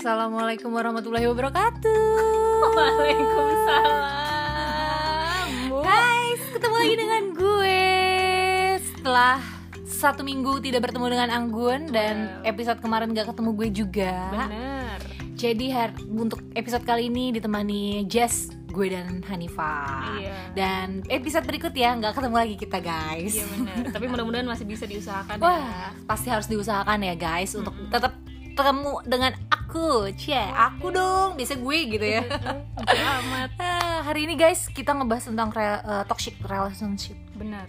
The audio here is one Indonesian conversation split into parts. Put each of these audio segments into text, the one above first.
Assalamualaikum warahmatullahi wabarakatuh. Waalaikumsalam. Guys, ketemu lagi dengan gue setelah satu minggu tidak bertemu dengan Anggun dan episode kemarin gak ketemu gue juga. Bener. Jadi untuk episode kali ini ditemani Jess, gue dan Hanifah. Iya. Dan episode berikut ya nggak ketemu lagi kita guys. Iya bener. Tapi mudah-mudahan masih bisa diusahakan ya. Wah, pasti harus diusahakan ya guys untuk tetap ketemu dengan aku. Cie, aku dong, biasa gue gitu ya. Selamat. Ah, hari ini guys kita ngebahas tentang re- eh, toxic relationship. Bener.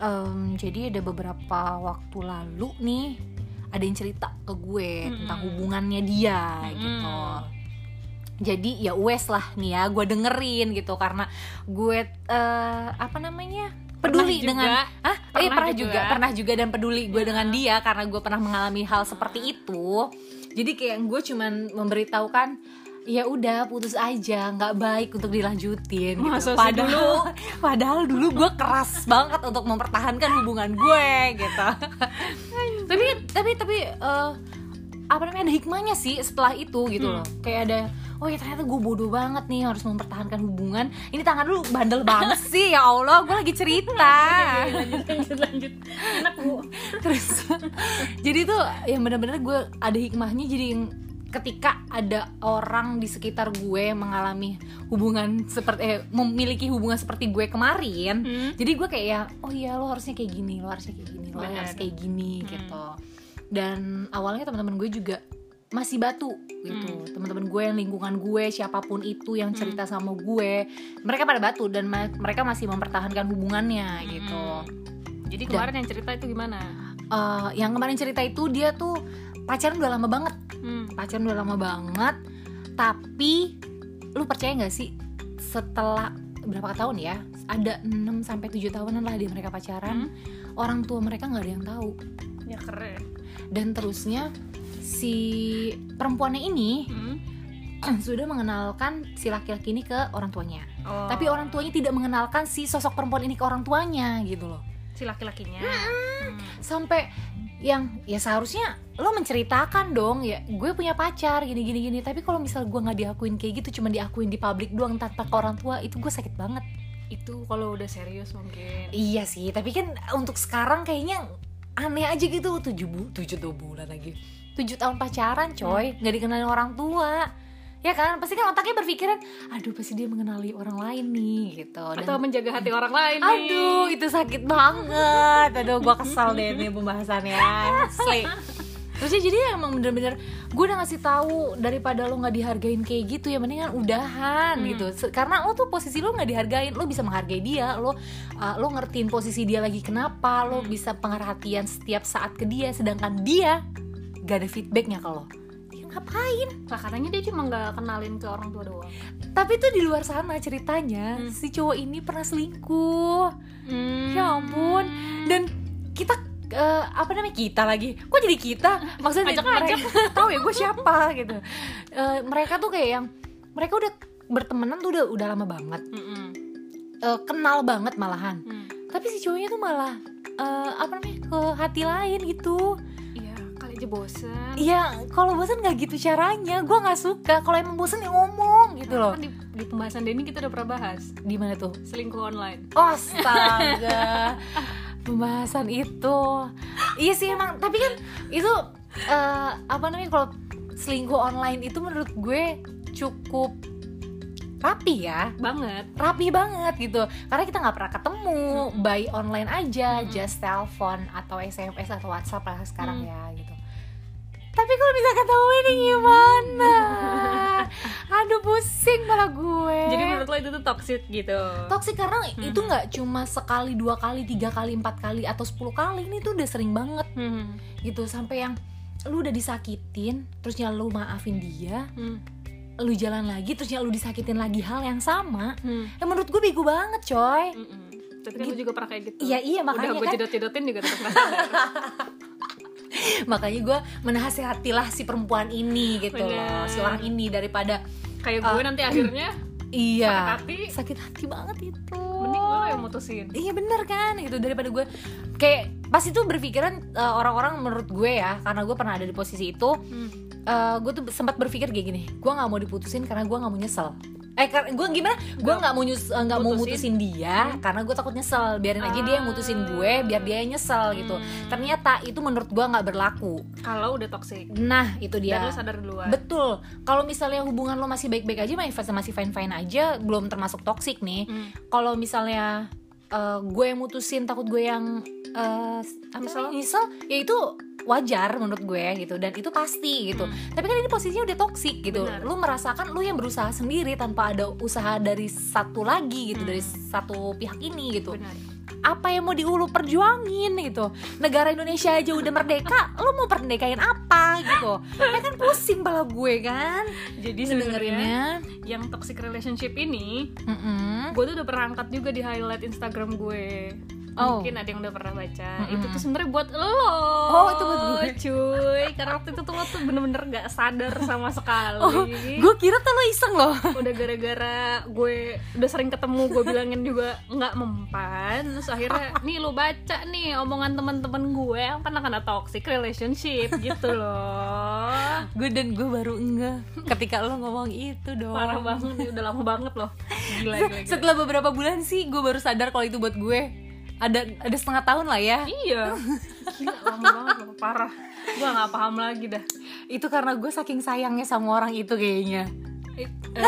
Em, jadi ada beberapa waktu lalu nih ada yang cerita ke gue tentang hubungannya dia gitu. Jadi ya wes lah nih ya gue dengerin gitu karena gue eh, apa namanya peduli Pernah dengan juga. ah Pernah pernah, pernah juga. juga. pernah juga dan peduli gue dengan dia karena gue pernah mengalami hal seperti itu jadi kayak gue cuman memberitahukan ya udah putus aja nggak baik untuk dilanjutin gitu. Masa padahal dulu? padahal dulu gue keras banget untuk mempertahankan hubungan gue gitu tapi tapi tapi eh, apa namanya ada hikmahnya sih setelah itu gitu loh kayak ada oh ya ternyata gue bodoh banget nih harus mempertahankan hubungan ini tangan lu bandel banget sih ya Allah gue lagi cerita lanjut lanjut lanjut. Enak bu. terus jadi tuh yang bener-bener gue ada hikmahnya jadi yang ketika ada orang di sekitar gue mengalami hubungan seperti eh, memiliki hubungan seperti gue kemarin Hmm. jadi gue kayak ya oh iya lo harusnya kayak gini lo harusnya kayak gini lo Bener. harus kayak gini gitu dan awalnya teman-teman gue juga masih batu gitu. Teman-teman gue yang lingkungan gue siapa pun itu yang cerita sama gue mereka pada batu dan ma- mereka masih mempertahankan hubungannya gitu. Jadi kemarin yang cerita itu gimana? Eh, yang kemarin cerita itu dia tuh pacaran udah lama banget. Hmm. pacaran udah lama banget tapi lu percaya nggak sih setelah berapa tahun ya ada 6 sampai 7 tahunan lah dia mereka pacaran. Orang tua mereka nggak ada yang tahu. Ya keren. Dan terusnya si perempuannya ini Hmm. sudah mengenalkan si laki-laki ini ke orang tuanya Oh. tapi orang tuanya tidak mengenalkan si sosok perempuan ini ke orang tuanya gitu loh si laki-lakinya. Hmm. sampai yang ya seharusnya lo menceritakan dong ya gue punya pacar gini gini gini tapi kalau misal gue nggak diakuin kayak gitu cuma diakuin di publik doang tanpa ke orang tua itu gue sakit banget Itu kalau udah serius mungkin. iya sih tapi kan untuk sekarang kayaknya aneh aja gitu tujuh bu tujuh tuh bulan lagi tujuh tahun pacaran coy nggak dikenalin orang tua ya kan pasti kan otaknya berpikiran aduh pasti dia mengenali orang lain nih gitu Dan- Atau menjaga hati orang lain nih. Aduh, itu sakit banget. Aduh, gua kesal deh nih pembahasannya. Asli. Terusnya jadi emang bener-bener gue udah ngasih tahu daripada lo nggak dihargain kayak gitu ya mendingan udahan gitu. Se- karena lo tuh posisi lo nggak dihargain lo bisa menghargai dia lo uh, lo ngertiin posisi dia lagi kenapa lo bisa pengerhatian setiap saat ke dia sedangkan dia gak ada feedbacknya dia ngapain? Lah katanya dia cuma nggak kenalin ke orang tua doang. tapi tuh di luar sana ceritanya si cowok ini pernah selingkuh. Hmm. Ya ampun. Dan kita eh, apa namanya kita lagi? Kok jadi kita? Maksudnya Ajak-ajak. mereka tahu ya gue siapa gitu. Eh, mereka tuh kayak yang mereka udah bertemanan tuh udah udah lama banget. Mm-mm. Eh, kenal banget malahan. Hmm. Tapi si cowoknya tuh malah eh, apa namanya? ke hati lain gitu. Iya, kali aja bosen. Iya, kalau bosan nggak gitu caranya. Gue nggak suka. Kalau emang bosan ya ngomong gitu loh. Kan di, di pembahasan Denny kita udah pernah bahas Di mana tuh? selingkuh online. Oh, Astaga Pembahasan itu. Iya sih emang. Tapi kan itu eh, Apa namanya Kalau selingkuh online itu menurut gue Cukup rapi ya. Banget. Rapi banget gitu. Karena kita nggak pernah ketemu. By online aja Just telepon Atau SMS atau Whatsapp lah sekarang Hmm. ya gitu. Tapi kalau bisa ketemu ini gimana? Aduh pusing malah gue. Jadi menurut lo itu tuh toxic gitu. toxic karena itu nggak cuma sekali dua kali tiga kali empat kali atau 10 kali ini tuh udah sering banget Hmm. gitu sampai yang lu udah disakitin terusnya lu maafin dia Hmm. lu jalan lagi terusnya lu disakitin lagi hal yang sama Hmm. ya menurut gue bego banget coy Mm-mm. Tapi kan lo juga pernah kayak gitu. Iya, iya, makanya Udah gue kan. cedot-cedotin juga tetap gak. makanya gue menasihatilah si perempuan ini gitu loh Bener. si orang ini daripada Kayak gue nanti akhirnya iya Sakit hati. sakit hati banget itu mending lo yang mutusin. Iya bener kan gitu daripada gue kayak pas itu berpikiran eh, orang-orang menurut gue ya karena gue pernah ada di posisi itu Hmm. gue tuh sempat berpikir kayak gini gue nggak mau diputusin karena gue nggak mau nyesel eh gue gimana gue nggak mau nyus eh, nggak mau Mutusin. dia karena gue takut nyesel biarin aja dia yang mutusin gue biar dia yang nyesel gitu Hmm. ternyata itu menurut gue nggak berlaku kalau udah toxic nah itu dia dan lo sadar duluan Betul. Kalau misalnya hubungan lo masih baik-baik aja, masih masih fine-fine aja, belum termasuk toxic nih. Hmm. Kalau misalnya eh, gue yang mutusin, takut gue yang eh, apa Nyesel? nyesel, ya itu wajar menurut gue gitu dan itu pasti gitu. Tapi kan ini posisinya udah toxic gitu. Benar. Lu merasakan lu yang berusaha sendiri tanpa ada usaha dari satu lagi gitu, Hmm. dari satu pihak ini gitu benar apa yang mau diulu perjuangin gitu negara Indonesia aja udah merdeka lu mau perdekain apa gitu ya kan pusing pala gue kan jadi sebenarnya dengerinnya yang toxic relationship ini Mm-mm. gue tuh udah pernah angkat juga di highlight Instagram gue Oh. mungkin ada yang udah pernah baca. Mm-mm. itu tuh sebenarnya buat lo Oh, itu buat gue. cuy. Karena waktu itu tuh lo tuh bener-bener gak sadar sama sekali. Oh gue kira tuh lo iseng loh. Udah gara-gara gue udah sering ketemu gue bilangin juga nggak mempan. Terus akhirnya nih lo baca nih omongan teman-teman gue yang pernah kena toxic relationship gitu loh. Gue dan gue baru enggak ketika lo ngomong itu dong. Parah banget udah lama banget loh. Gila gila, gila. setelah beberapa bulan sih gue baru sadar kalau itu buat gue ada ada setengah tahun lah ya. Iya. Gila lama banget loh parah. Gue nggak paham lagi dah. Itu karena gue saking sayangnya sama orang itu kayaknya. Eh,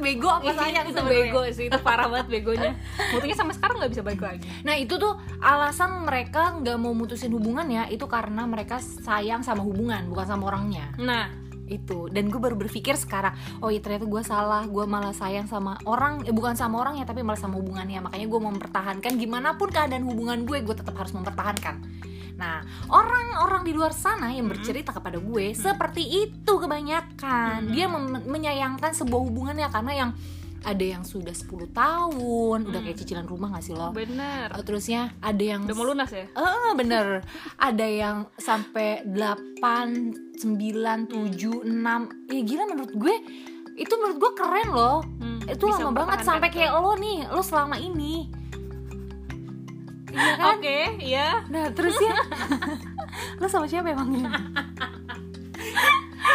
bego apa sayang itu sebenarnya? bego sih itu parah banget begonya. Buktinya sampai sekarang nggak bisa balik lagi. Nah itu tuh alasan mereka nggak mau mutusin hubungan ya itu karena mereka sayang sama hubungan bukan sama orangnya. Nah itu. Dan gue baru berpikir sekarang oh iya ternyata gue salah. Gue malah sayang sama orang eh, bukan sama orang ya tapi malah sama hubungannya. Makanya gue mau mempertahankan gimana pun keadaan hubungan gue gue tetap harus mempertahankan. Nah orang-orang di luar sana yang bercerita kepada gue seperti itu kebanyakan. Dia mem- menyayangkan sebuah hubungannya karena yang ada yang sudah 10 tahun udah kayak cicilan rumah gak sih lo? Bener. Uh, terusnya ada yang udah mau lunas ya? Eh bener. Ada yang sampai 8, 9, 7, 6 Ya gila menurut gue Itu menurut gue keren loh. Hmm, Itu lama banget Sampai kayak lo nih Lo selama ini. Iya kan? oke iya. Nah terus ya? Lo sama siapa emangnya?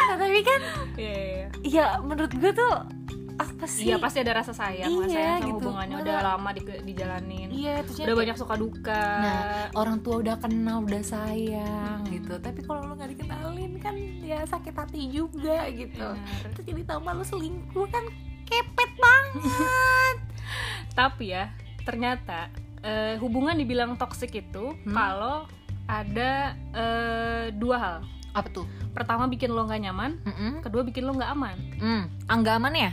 nah tapi kan iya iya. Ya menurut gue tuh Apa sih? Iya pasti ada rasa sayang lah Iya, sayang sama gitu. hubungannya udah lama di, dijalanin Iya terusnya udah banyak suka duka Nah, orang tua udah kenal, udah sayang gitu. Tapi kalau lo nggak dikenalin kan ya sakit hati juga gitu. Bener. Terus jadi tambah lo selingkuh kan kepet banget. tapi ya ternyata eh, hubungan dibilang toxic itu Hmm. kalau ada eh, dua hal Apa tuh? pertama bikin lo nggak nyaman Mm-mm. kedua bikin lo nggak aman Hmm, angga aman ya?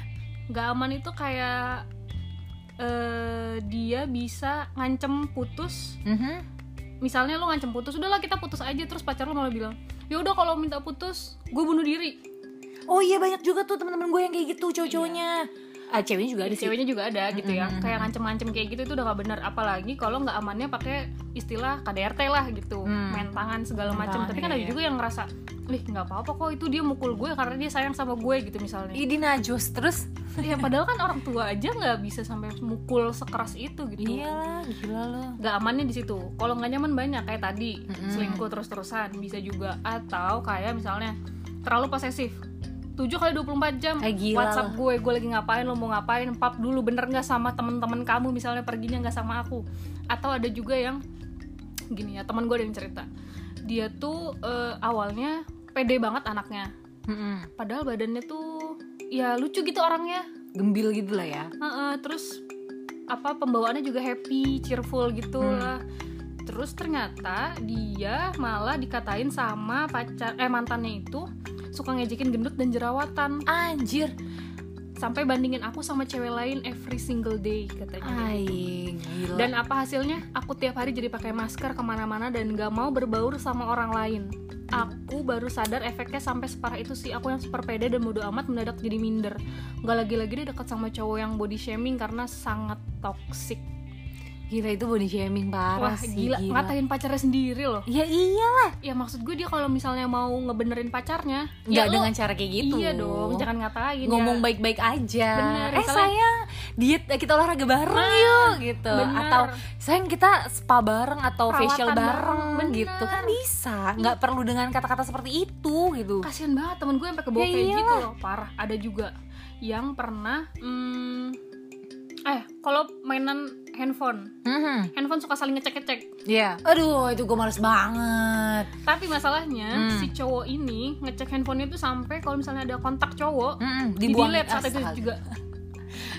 Nggak aman itu kayak eh, dia bisa ngancem putus Mhm. misalnya lo ngancem putus udahlah kita putus aja terus pacar lo malah bilang ya udah kalau minta putus gue bunuh diri Oh iya banyak juga tuh teman-teman gue yang kayak gitu cowok-cowoknya. Ah ceweknya juga ada sih. ceweknya juga ada gitu ya Mm-mm. kayak ngancem-ngancem kayak gitu itu udah gak benar apalagi kalau nggak amannya pakai istilah KDRT lah gitu Hmm. main tangan segala macam tapi kan iya, ada iya. juga yang ngerasa ih nggak apa-apa kok itu dia mukul gue karena dia sayang sama gue gitu misalnya Idi najos terus. ya padahal kan orang tua aja nggak bisa sampai mukul sekeras itu gitu Iyalah, gila lo. nggak amannya di situ kalau nggak nyaman banyak kayak tadi Mm-mm. selingkuh terus-terusan bisa juga atau kayak misalnya terlalu posesif 7 kali 24 jam Eh, gila WhatsApp gue, gue lagi ngapain, lo mau ngapain, pap dulu bener nggak sama temen-temen kamu misalnya perginya nggak sama aku, atau ada juga yang gini ya teman gue ada yang cerita, dia tuh eh, awalnya pede banget anaknya, Mm-mm. padahal badannya tuh ya lucu gitu orangnya, Gembil gitu lah ya. Heeh, terus apa pembawaannya juga happy, cheerful gitu Hmm. lah. Terus ternyata dia malah dikatain sama pacar eh mantannya itu suka ngejekin gendut dan jerawatan Anjir. sampai bandingin aku sama cewek lain every single day katanya. Ay, gila. Dan apa hasilnya? Aku tiap hari jadi pakai masker ke mana-mana dan gak mau berbaur sama orang lain. Aku baru sadar efeknya sampai separah itu sih. Aku yang super pede dan bodo amat mendadak jadi minder. Gak lagi-lagi dia dekat sama cowok yang body shaming karena sangat toxic. Gila itu body shaming parah wah sih gila, ngatain pacarnya sendiri loh. Ya iyalah. Ya maksud gue dia kalau misalnya mau ngebenerin pacarnya nggak ya lo- dengan cara kayak gitu. Iya dong jangan ngatain ngomong ya. baik-baik aja. Bener, eh misalnya- sayang diet eh, kita olahraga bareng Nah, yuk gitu. bener. atau sayang kita spa bareng atau Perawatan facial bareng. bareng, gitu. Kan bisa. Nggak perlu dengan kata-kata seperti itu gitu. Kasian banget temen gue sampai kebawa Ya kayak gitu loh parah. Ada juga yang pernah hmm, kalau mainan handphone Mhm. handphone suka saling ngecek-ngecek Iya. Aduh, itu gue males banget. tapi masalahnya Hmm. si cowok ini ngecek handphonenya itu sampai kalau misalnya ada kontak cowok Mm-mm, di dibuang delete saat itu juga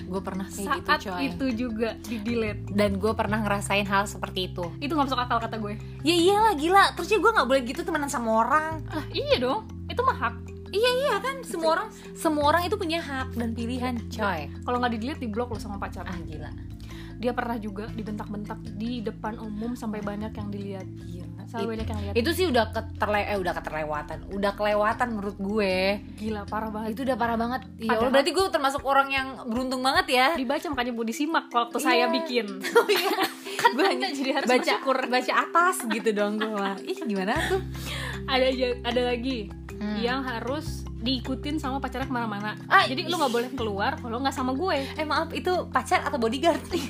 Gue pernah kayak saat gitu coy. itu juga di delete Dan gue pernah ngerasain hal seperti itu. itu nggak masuk akal kata gue Ya iyalah gila. Terus ya gue nggak boleh gitu temenan sama orang. ah iya dong itu mah hak Iya iya kan. Semua orang semua orang itu punya hak dan pilihan coy. kalau nggak di delete di blok lo sama pacar Ah gila. dia pernah juga dibentak-bentak di depan umum sampai banyak yang dilihat Gila. sampai banyak yang lihat itu sih udah keterle eh udah keterlewatan. Udah kelewatan menurut gue. gila parah banget Itu udah parah banget. Ya Allah, Padahal- berarti gue termasuk orang yang beruntung banget ya. dibaca makanya mau disimak waktu Iya. saya bikin Oh iya. gue Anda jadi harus baca bersyukur. baca atas gitu dong gue. Ih gimana tuh? ada ada lagi Hmm. yang harus diikutin sama pacarnya ke mana-mana Ah, jadi lu nggak boleh keluar kalau nggak sama gue Eh maaf itu pacar atau bodyguard nih?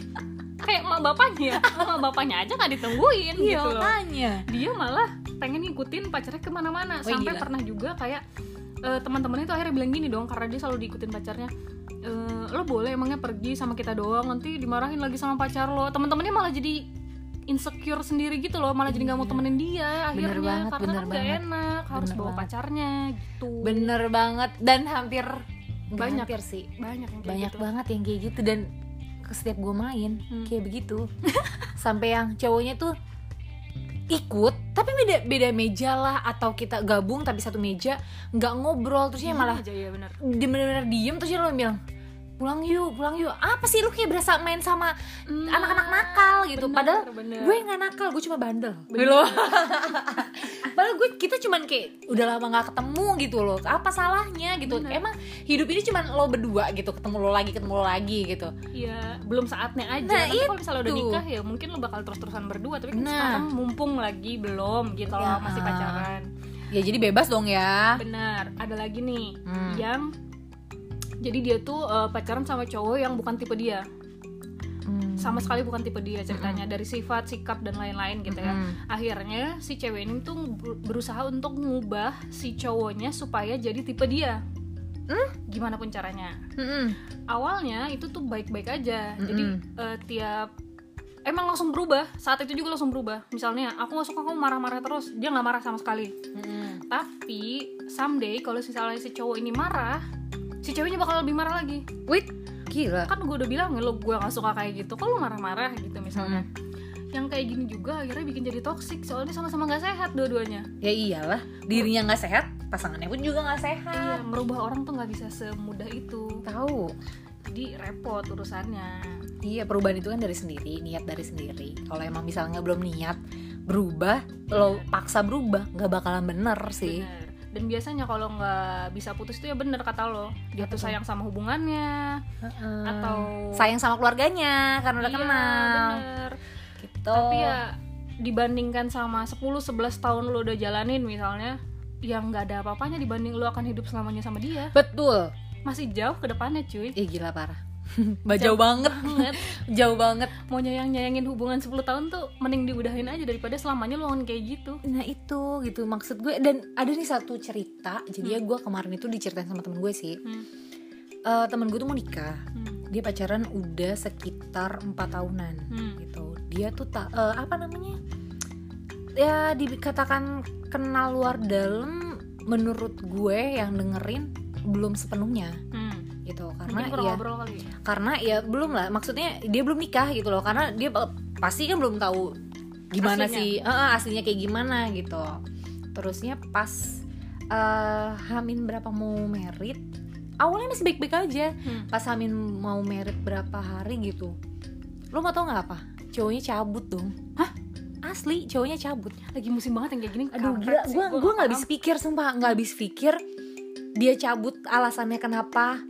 kayak emak bapaknya emak bapaknya aja nggak ditungguin Iya gitu loh makanya. dia malah pengen ngikutin pacarnya ke mana-mana Wih, sampai gila. pernah juga kayak eh, teman-temannya itu akhirnya bilang gini dong karena dia selalu diikutin pacarnya "Eh, lo boleh emangnya pergi sama kita doang nanti dimarahin lagi sama pacar lo teman-temannya malah jadi insecure sendiri gitu loh malah jadi nggak mau Iya. temenin dia akhirnya banget, karena bener kan banget. enak harus Bener bawa banget. pacarnya gitu Bener banget dan hampir Banyak. hampir sih banyak yang banyak gitu. banget yang kayak gitu dan ke setiap gue main Hmm. kayak begitu sampai yang cowoknya tuh ikut tapi beda beda meja lah atau kita gabung tapi satu meja nggak ngobrol terusnya Iya malah aja ya bener dia bener-bener diem terus dia lo bilang pulang yuk pulang yuk apa sih lu kayak berasa main sama anak-anak nakal gitu bener, padahal bener. gue nggak nakal gue cuma bandel loh padahal gue kita cuman kayak udah lama nggak ketemu gitu loh apa salahnya gitu Bener. emang hidup ini cuman lo berdua gitu ketemu lo lagi ketemu lo lagi gitu Iya, belum saatnya aja. Nah, Nanti kalau misalnya udah nikah ya mungkin lo bakal terus-terusan berdua, tapi kan Nah. sekarang mumpung lagi belum gitu Ya. loh, masih pacaran. ya jadi bebas dong ya Benar, ada lagi nih Hmm. yang jadi dia tuh eh, pacaran sama cowok yang bukan tipe dia. Hmm. Sama sekali bukan tipe dia ceritanya dari sifat, sikap dan lain-lain gitu ya. Akhirnya si cewek ini tuh ber- berusaha untuk ngubah si cowoknya supaya jadi tipe dia. Hmm? Gimana pun caranya. Mm-mm. awalnya itu tuh baik-baik aja jadi Mm-mm. eh, tiap emang langsung berubah saat itu juga langsung berubah misalnya aku nggak suka kamu marah-marah terus dia nggak marah sama sekali Mm-mm. tapi someday kalau misalnya si cowok ini marah si ceweknya bakal lebih marah lagi. Wait, gila. Kan gue udah bilang lo gue nggak suka kayak gitu. Kok lo marah-marah? Gitu misalnya. Hmm. yang kayak gini juga akhirnya bikin jadi toxic soalnya sama-sama nggak sehat dua-duanya. Ya iyalah dirinya nggak sehat pasangannya pun juga nggak iya sehat merubah orang tuh nggak bisa semudah itu. Tahu. Jadi repot urusannya. Iya perubahan itu kan dari sendiri, niat dari sendiri. Kalau emang misalnya belum niat berubah, lo paksa berubah, nggak bakalan bener sih. Bener. Dan biasanya kalau nggak bisa putus itu ya bener kata lo. Dia Apa tuh sayang sama hubungannya atau sayang sama keluarganya karena udah Iya, kenal. bener. Gitu. Tapi ya dibandingkan sama 10 11 tahun lo udah jalanin misalnya yang nggak ada apa-apanya dibanding lo akan hidup selamanya sama dia betul. masih jauh ke depannya cuy Ih gila parah. Jauh banget, banget jauh banget. mau nyayang nyayangin hubungan 10 tahun tuh mending diudahin aja daripada selamanya lo kayak gitu Nah itu gitu maksud gue dan ada nih satu cerita. Jadi ya gue kemarin itu diceritain sama temen gue sih. hmm. Eh, temen gue tuh mau nikah. Hmm. Dia pacaran udah sekitar empat tahunan. Hmm. gitu dia tuh tak eh, apa namanya ya dikatakan kenal luar dalam menurut gue yang dengerin belum sepenuhnya Hmm. Karena mungkin kurang ya ngobrol kali karena ya belum lah maksudnya dia belum nikah gitu loh karena dia pa- pasti kan belum tahu gimana Aslinya. sih eh, aslinya kayak gimana gitu. Terusnya pas eh, Hamin berapa mau merit awalnya masih baik-baik aja. Hmm. pas Hamin mau merit berapa hari gitu lo mau tau nggak apa? Cowoknya cabut dong. Hah? asli cowoknya cabut. Lagi musim banget yang kayak gini aduh gila gue gua gue nggak habis pikir sumpah nggak habis pikir. Dia cabut alasannya kenapa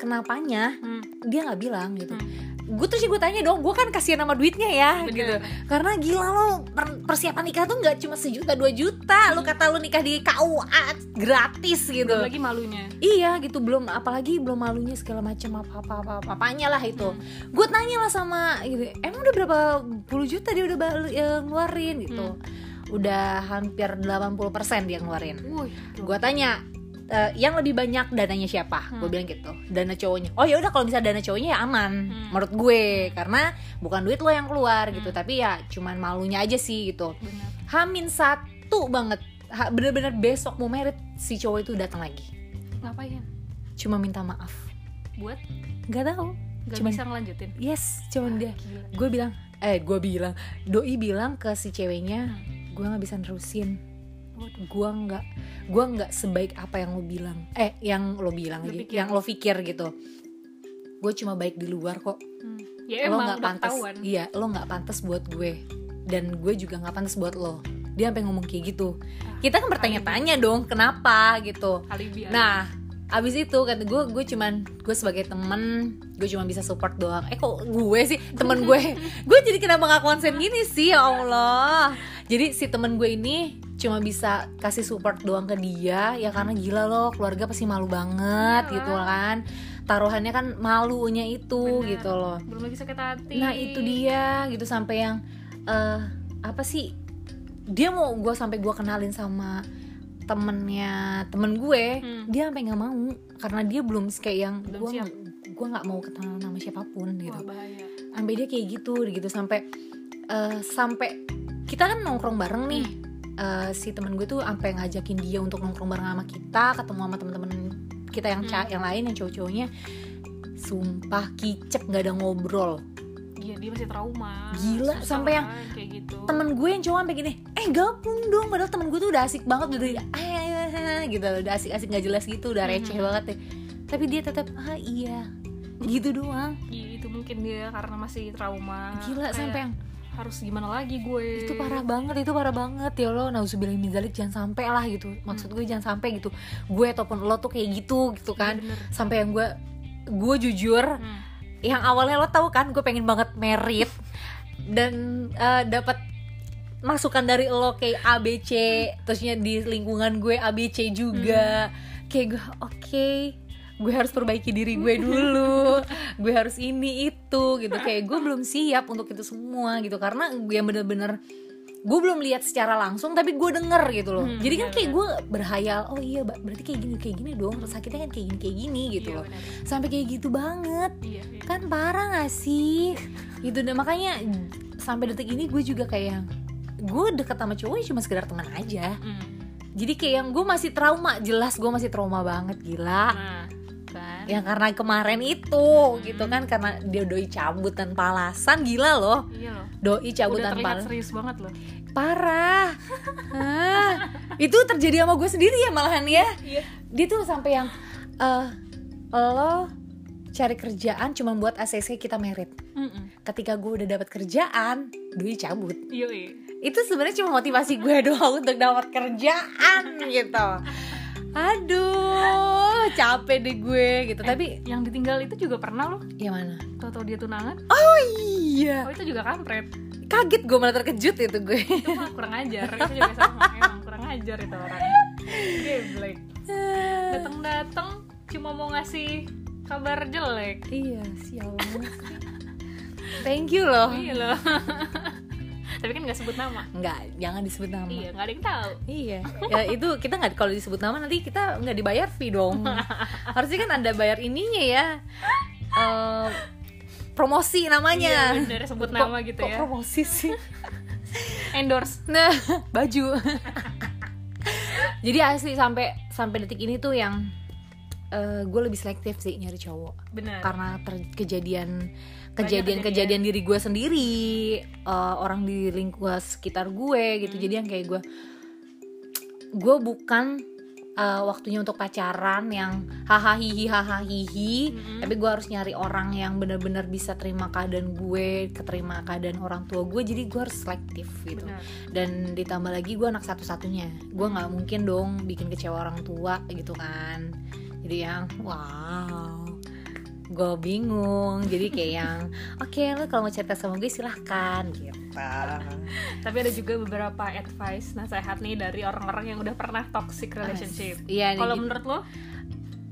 kenapanya Hmm. dia nggak bilang gitu. Hmm. gue terus gue tanya dong gue kan kasihan sama duitnya ya Bener. gitu. Karena gila lo per- persiapan nikah tuh nggak cuma sejuta dua juta. Lo kata lo nikah di KUA gratis gitu. belum lagi malunya. Iya gitu. Belum apalagi belum malunya segala macam apa apa apa apanya lah itu. Gue tanya lah sama gitu emang udah berapa puluh juta dia udah ya, ngeluarin? Gitu. Udah hampir 80% dia ngeluarin. Wih, gue tanya "Eh, yang lebih banyak dananya siapa? Gue Hmm. bilang gitu. Dana cowoknya. Oh ya udah kalau misalnya dana cowoknya ya aman Hmm. menurut gue. Karena bukan duit lo yang keluar gitu. Hmm. tapi ya cuman malunya aja sih gitu. Benar. Hamin satu banget. Bener-bener besok mau merit si cowok itu datang lagi. Ngapain? Cuma minta maaf. Buat? Nggak tahu. Gak Cuman- bisa ngelanjutin? Yes cuman dia. Gila. gue bilang eh gue bilang. Doi bilang ke si ceweknya Hmm. gue nggak bisa nerusin Waduh. gue nggak gue nggak sebaik apa yang lo bilang. Eh yang lo bilang Lo pikir. yang lo pikir gitu. Gue cuma baik di luar kok. Hmm. ya lo emang nggak pantas ketahuan. iya lo nggak pantas buat gue. Dan gue juga nggak pantas buat lo. Dia sampai ngomong kayak gitu. Kita kan bertanya-tanya dong kenapa gitu. Alibi alibi. nah abis itu kata gue gue cuman gue sebagai temen gue cuma bisa support doang. Eh kok gue sih? Temen gue. Gue jadi kenapa nggak konsen gini sih? Ya allah. Jadi si temen gue ini cuma bisa kasih support doang ke dia ya karena gila loh keluarga pasti malu banget Iyalah. gitu kan. Taruhannya kan malunya itu Bener. gitu loh. Belum lagi sakit hati. Nah itu dia gitu sampai yang eh apa sih dia mau gue sampai gue kenalin sama temennya temen gue Hmm. dia sampai nggak mau karena dia belum kayak yang gue gue nggak mau kenal nama siapa pun gitu. Wah bahaya. Sampai dia kayak gitu gitu sampai eh, sampai kita kan nongkrong bareng nih Eh, si temen gue tuh sampai ngajakin dia untuk nongkrong bareng sama kita ketemu sama temen-temen kita yang ca- yang lain yang cowok-cowoknya. Sumpah kicep nggak ada ngobrol. Iya dia masih trauma. Gila, Susah sampai yang kayak gitu. temen gue yang cowok sampai gini eh gabung dong. Padahal temen gue tuh udah asik banget udah dari "Ah, gitu udah asik-asik nggak jelas gitu udah receh Mhm. banget deh. Tapi dia tetap ah iya. Gitu doang. Iya, itu mungkin dia karena masih trauma. Gila Kayak, sampai yang harus gimana lagi gue. Itu parah banget itu parah banget. Ya lo nauzubillah min zalik jangan sampai lah gitu. Maksud gue jangan sampai gitu. Gue ataupun lo tuh kayak gitu gitu kan. Bener. sampai yang gue gue jujur Hmm. yang awalnya lo tahu kan gue pengen banget merit. Dan eh, dapat masukan dari lo kayak ABC terusnya di lingkungan gue ABC juga. Kayak gue oke gue harus perbaiki diri gue dulu gue harus ini itu gitu kayak gue belum siap untuk itu semua gitu karena gue yang bener-bener gue belum lihat secara langsung tapi gue denger gitu loh Hmm, jadi kan iya, kayak benar. gue berhayal oh iya berarti kayak gini kayak gini dong sakitnya kan kayak gini kayak gini gitu Iya, loh bener. sampai kayak gitu banget Iya, iya. kan parah gak sih gitu dan makanya sampai detik ini gue juga kayak gue deket sama cowok ya cuma sekedar teman aja Hmm. jadi kayak yang gue masih trauma jelas gue masih trauma banget gila Nah. Yang karena kemarin itu gitu kan karena dia doi cabut tanpa alasan gila loh Iya loh. doi cabut Udah tanpa serius banget loh. parah Hah, itu terjadi sama gue sendiri ya malahan ya Iya. dia tuh sampai yang eh lo cari kerjaan cuma buat ACC kita merit ketika gue udah dapat kerjaan doi cabut iya. itu sebenarnya cuma motivasi gue doang untuk dapat kerjaan gitu aduh capek deh gue gitu tapi yang ditinggal itu juga pernah loh. ya mana Tahu-tahu dia tunangan. oh iya Oh, itu juga kampret. kaget gue malah terkejut itu gue Itu mah kurang ajar. Itu juga sama. Emang kurang ajar itu orang. Geblek. Datang-datang cuma mau ngasih kabar jelek. iya sial thank you loh Iya loh. Tapi kan gak sebut nama. Enggak, jangan disebut nama Iya, gak ada yang tahu. Iya, ya itu kita nggak kalau disebut nama nanti kita nggak dibayar fee dong. Harusnya kan ada bayar ininya ya, Eh, promosi namanya. Iya, bener, sebut nama gitu ya. promosi sih. Endorse. Nah, baju. Jadi asli sampai sampai detik ini tuh yang gue lebih selektif sih nyari cowok Benar. karena ter- kejadian Banyak kejadian kejadian. diri gue sendiri eh, orang di lingkungan sekitar gue gitu. Hmm. jadi yang kayak gue gue bukan eh, waktunya untuk pacaran yang hahaha hihi hahaha hihi. Mm-mm. tapi gue harus nyari orang yang benar-benar bisa terima keadaan gue keterima keadaan orang tua gue. Jadi gue harus selektif gitu. Benar. dan ditambah lagi gue anak satu-satunya. Gue nggak mungkin dong bikin kecewa orang tua gitu kan. Jadi yang wow gue bingung jadi kayak yang oke lo kalau mau cerita sama gue silahkan gitu Tapi ada juga beberapa advice nasihat nih dari orang-orang yang udah pernah toxic relationship. iya Kalau menurut lo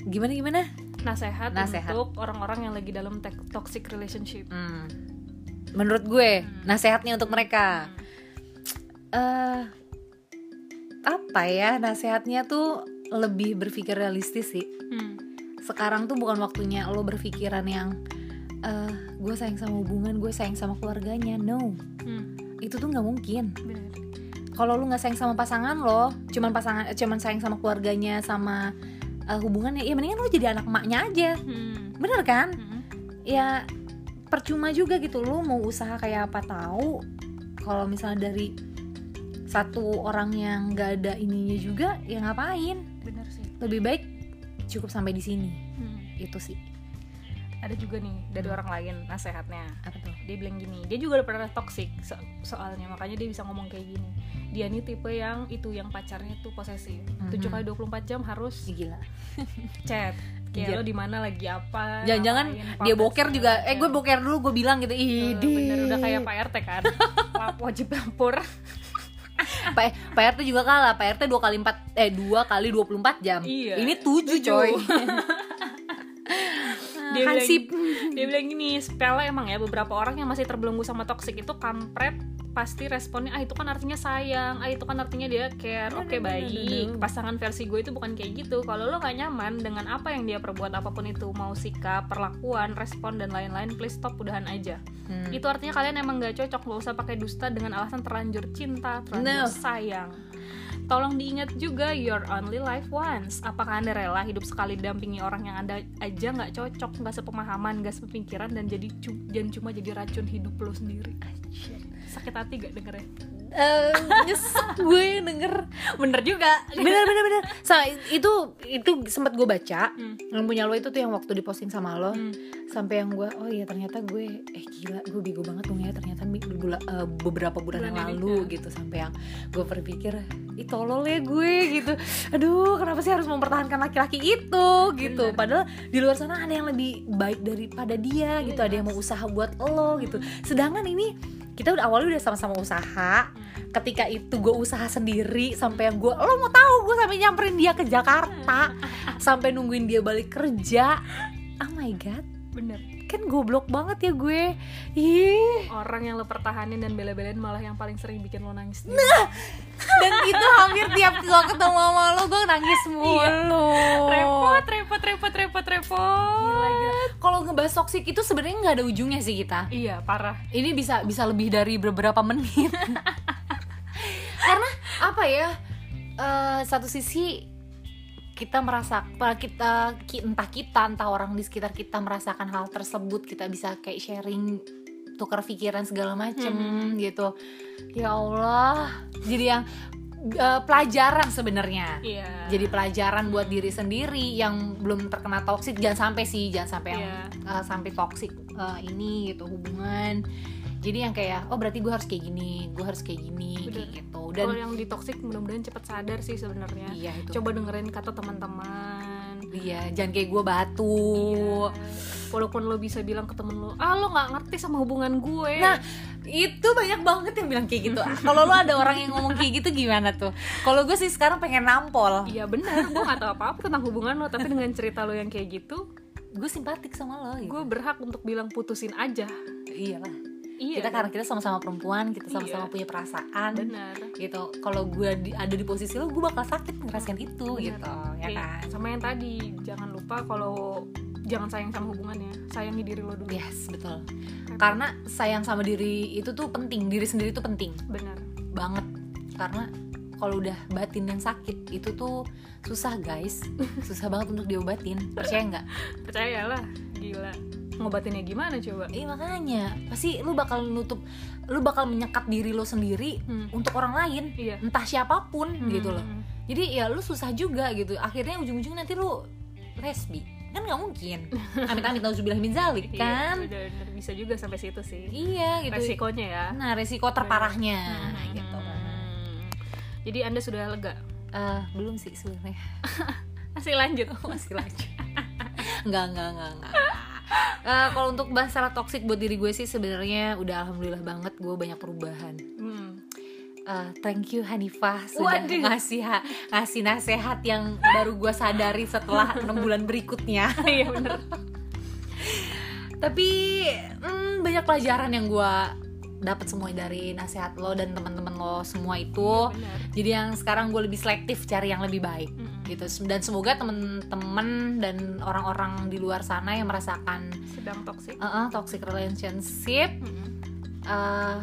gimana gimana nasihat, Nasehat. untuk orang-orang yang lagi dalam toxic relationship? Hmm. menurut gue nasihatnya untuk mereka eh apa ya nasihatnya tuh lebih berpikir realistis sih Hmm. Sekarang tuh bukan waktunya lo berpikiran yang eh gue sayang sama hubungan gue sayang sama keluarganya. No. Hmm. itu tuh nggak mungkin. Kalau lu nggak sayang sama pasangan lo cuman pasangan cuman sayang sama keluarganya sama eh, hubungannya ya mendingan lo jadi anak emaknya aja. Hmm. bener kan? Hmm. ya percuma juga gitu. Lu mau usaha kayak apa tahu. Kalau misalnya dari satu orang yang nggak ada ininya juga ya ngapain? Bener sih. lebih baik cukup sampai di sini Hmm. itu sih Ada juga nih dari orang lain nasehatnya. apa tuh Dia bilang gini, dia juga udah pernah toxic so- soalnya makanya dia bisa ngomong kayak gini. Dia nih tipe yang itu yang pacarnya tuh posesif. Mhm. 7 kali 24 jam harus gila chat. Kayak lo di mana lagi apa? jangan-jangan dia boker segala juga eh macam. gue boker dulu gue bilang gitu ih Eh, bener udah kayak Pak RT kan wajib lapor Pak Pak RT juga kalah. Pak RT dua kali empat eh dua kali 24 jam. Iya, ini tujuh coy. Dia bilang, Hansip. dia bilang gini sepele emang ya beberapa orang yang masih terbelenggu sama toxic itu kampret pasti responnya ah itu kan artinya sayang ah itu kan artinya dia care No, oke no, no, no, baik no, no. pasangan versi gue itu bukan kayak gitu kalau lo gak nyaman dengan apa yang dia perbuat apa pun itu mau sikap perlakuan respon dan lain-lain please stop udahan aja Hmm. itu artinya kalian emang gak cocok gak usah pakai dusta dengan alasan terlanjur cinta No. terlanjur sayang Tolong diingat juga your only life once. Apakah anda rela hidup sekali dampingi orang yang anda aja nggak cocok, nggak sepemahaman, nggak sepemikiran dan jadi dan cuma jadi racun hidup lo sendiri? Sakit hati gak dengernya? Eh, nyesek gue denger Bener juga. bener bener bener Sa, itu itu sempat gue baca Hmm. yang punya lo itu tuh yang waktu diposting sama lo Hmm. sampai yang gue oh iya ternyata gue eh gila gue bego banget dong ya ternyata bula- eh, beberapa bulan, Bulan yang ini, lalu ya. gitu sampai yang gue berpikir ih tolol ya gue gitu aduh kenapa sih harus mempertahankan laki-laki itu gitu Bener. padahal di luar sana ada yang lebih baik daripada dia gitu ada yang mau usaha buat lo gitu sedangkan ini kita udah awalnya udah sama-sama usaha. Ketika itu gue usaha sendiri sampai yang gue lo mau tahu gue sampai nyamperin dia ke Jakarta sampai nungguin dia balik kerja. Oh my god. Bener. kan goblok banget ya gue. Ih. Orang yang lo pertahanin dan bela-belain malah yang paling sering bikin lo nangis. dan itu hampir tiap gue ketemu sama lo gue nangis mulu. Repot, repot, repot, repot, repot. Gila, ngebahas toxic itu sebenarnya nggak ada ujungnya sih kita Iya, parah. ini bisa bisa lebih dari beberapa menit karena apa ya eh, satu sisi kita merasa kita ki- entah kita entah orang di sekitar kita merasakan hal tersebut kita bisa kayak sharing tukar pikiran segala macem Mhm. gitu ya Allah jadi yang eh, pelajaran sebenarnya Iya. jadi pelajaran buat diri sendiri yang belum terkena toksik jangan sampai sih jangan sampai yang Iya. uh, sampai toksik uh, ini gitu hubungan jadi yang kayak oh berarti gue harus kayak gini gue harus kayak gini Bener. kayak gitu Dan Kalau yang di toxic mudah-mudahan cepet sadar sih sebenarnya. iya itu Coba dengerin kata teman-teman. Iya jangan kayak gue batu Iya. Walaupun lo bisa bilang ke temen lo, ah lo nggak ngerti sama hubungan gue. Nah, itu banyak banget yang bilang kayak gitu. Ah, Kalau lo ada orang yang ngomong kayak gitu gimana tuh? Kalau gue sih sekarang pengen nampol. Iya benar, gue gak tahu apa-apa tentang hubungan lo, tapi dengan cerita lo yang kayak gitu, Gue simpatik sama lo. Gitu. gue berhak untuk bilang putusin aja. iyalah. Iya. Kita karena kita sama-sama perempuan, kita sama-sama Iya. punya perasaan. benar. gitu kalau gue di- ada di posisi lo gue bakal sakit ngerasain itu Bener. gitu ya kan Sama yang tadi, jangan lupa kalau jangan sayang sama hubungannya, sayangi diri lo dulu. yes betul karena sayang sama diri itu tuh penting diri sendiri tuh penting Benar. banget karena kalau udah batin yang sakit itu tuh susah guys susah banget untuk diobatin percaya nggak Percayalah, gila. Ngobatinnya gimana coba? iya makanya pasti lu bakal nutup lu bakal menyekat diri lo sendiri Hmm. untuk orang lain Iya. entah siapa pun gitu loh Hmm. jadi ya lu susah juga gitu akhirnya ujung-ujungnya nanti lu lesbi kan nggak mungkin amit-amit nauzubillah min zalik Iya, kan bener-bener bisa juga sampai situ sih. iya gitu Resikonya ya. nah resiko terparahnya Hmm. gitu Jadi anda sudah lega? Eh, belum sih sebenarnya Masih lanjut. masih lanjut enggak enggak enggak enggak Eh, kalau untuk masalah toxic buat diri gue sih sebenarnya udah alhamdulillah banget gue banyak perubahan. Hmm. Eh, thank you Hanifah sudah Waduh. ngasih ha- ngasih nasehat yang baru gue sadari setelah enam bulan berikutnya. iya bener Tapi hmm, banyak pelajaran yang gue dapat semua dari nasihat lo dan teman-teman lo semua itu. bener. Jadi yang sekarang gue lebih selektif cari yang lebih baik Mm-mm. gitu. Dan semoga temen-temen dan orang-orang di luar sana yang merasakan sedang toxic uh, uh, toxic relationship Mm-mm. eh,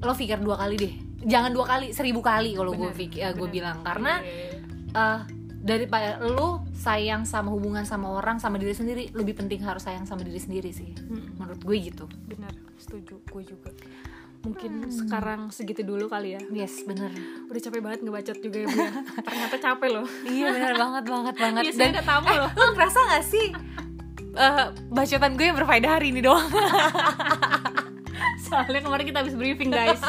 lo pikir dua kali deh jangan dua kali seribu kali kalau gue pikir gue bener. bilang karena Iya. eh, daripada lo sayang sama hubungan sama orang sama diri sendiri lebih penting harus sayang sama diri sendiri sih Mm-mm. menurut gue gitu benar setuju gue juga mungkin sekarang segitu dulu kali ya. Yes bener. Udah capek banget ngebacot juga ya Bu ya. ternyata capek loh. Iya bener banget banget banget. Biasanya dan ada tamu loh. lo ngerasa gak sih eh, bacotan gue yang berfaedah hari ini doang? Soalnya kemarin kita habis briefing guys.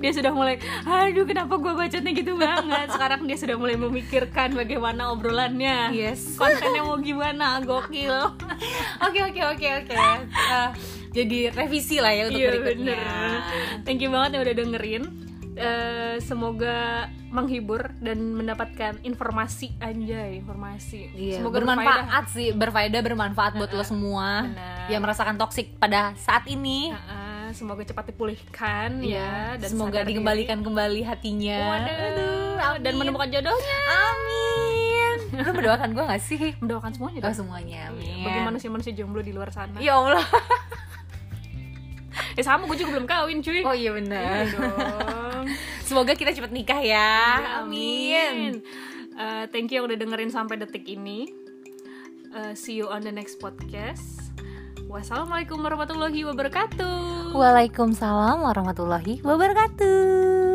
Dia sudah mulai aduh kenapa gue bacotnya gitu banget? Sekarang dia sudah mulai memikirkan bagaimana obrolannya. Yes. Kontennya mau gimana? Gokil. Oke oke oke oke. Eh, jadi revisi lah ya untuk iya berikutnya bener thank you banget yang udah dengerin Eh, semoga menghibur dan mendapatkan informasi anjay informasi Iya, semoga bermanfaat sih, berfaedah bermanfaat buat lo semua Benar. yang merasakan toksik pada saat ini. Heeh, semoga cepat dipulihkan ya dan Iya, semoga sadar diri. dikembalikan kembali hatinya. Waduh, Aduh, dan menemukan jodohnya Amin. Lo mendoakan gue gak sih? mendoakan semuanya Oh semuanya, amin. bagi manusia-manusia jomblo di luar sana Ya Allah. ya sama gue juga belum kawin cuy Oh iya benar. Iya Semoga kita cepat nikah ya. Ya, Amin. Eh, thank you yang udah dengerin sampai detik ini Eh, see you on the next podcast wassalamualaikum warahmatullahi wabarakatuh Waalaikumsalam warahmatullahi wabarakatuh.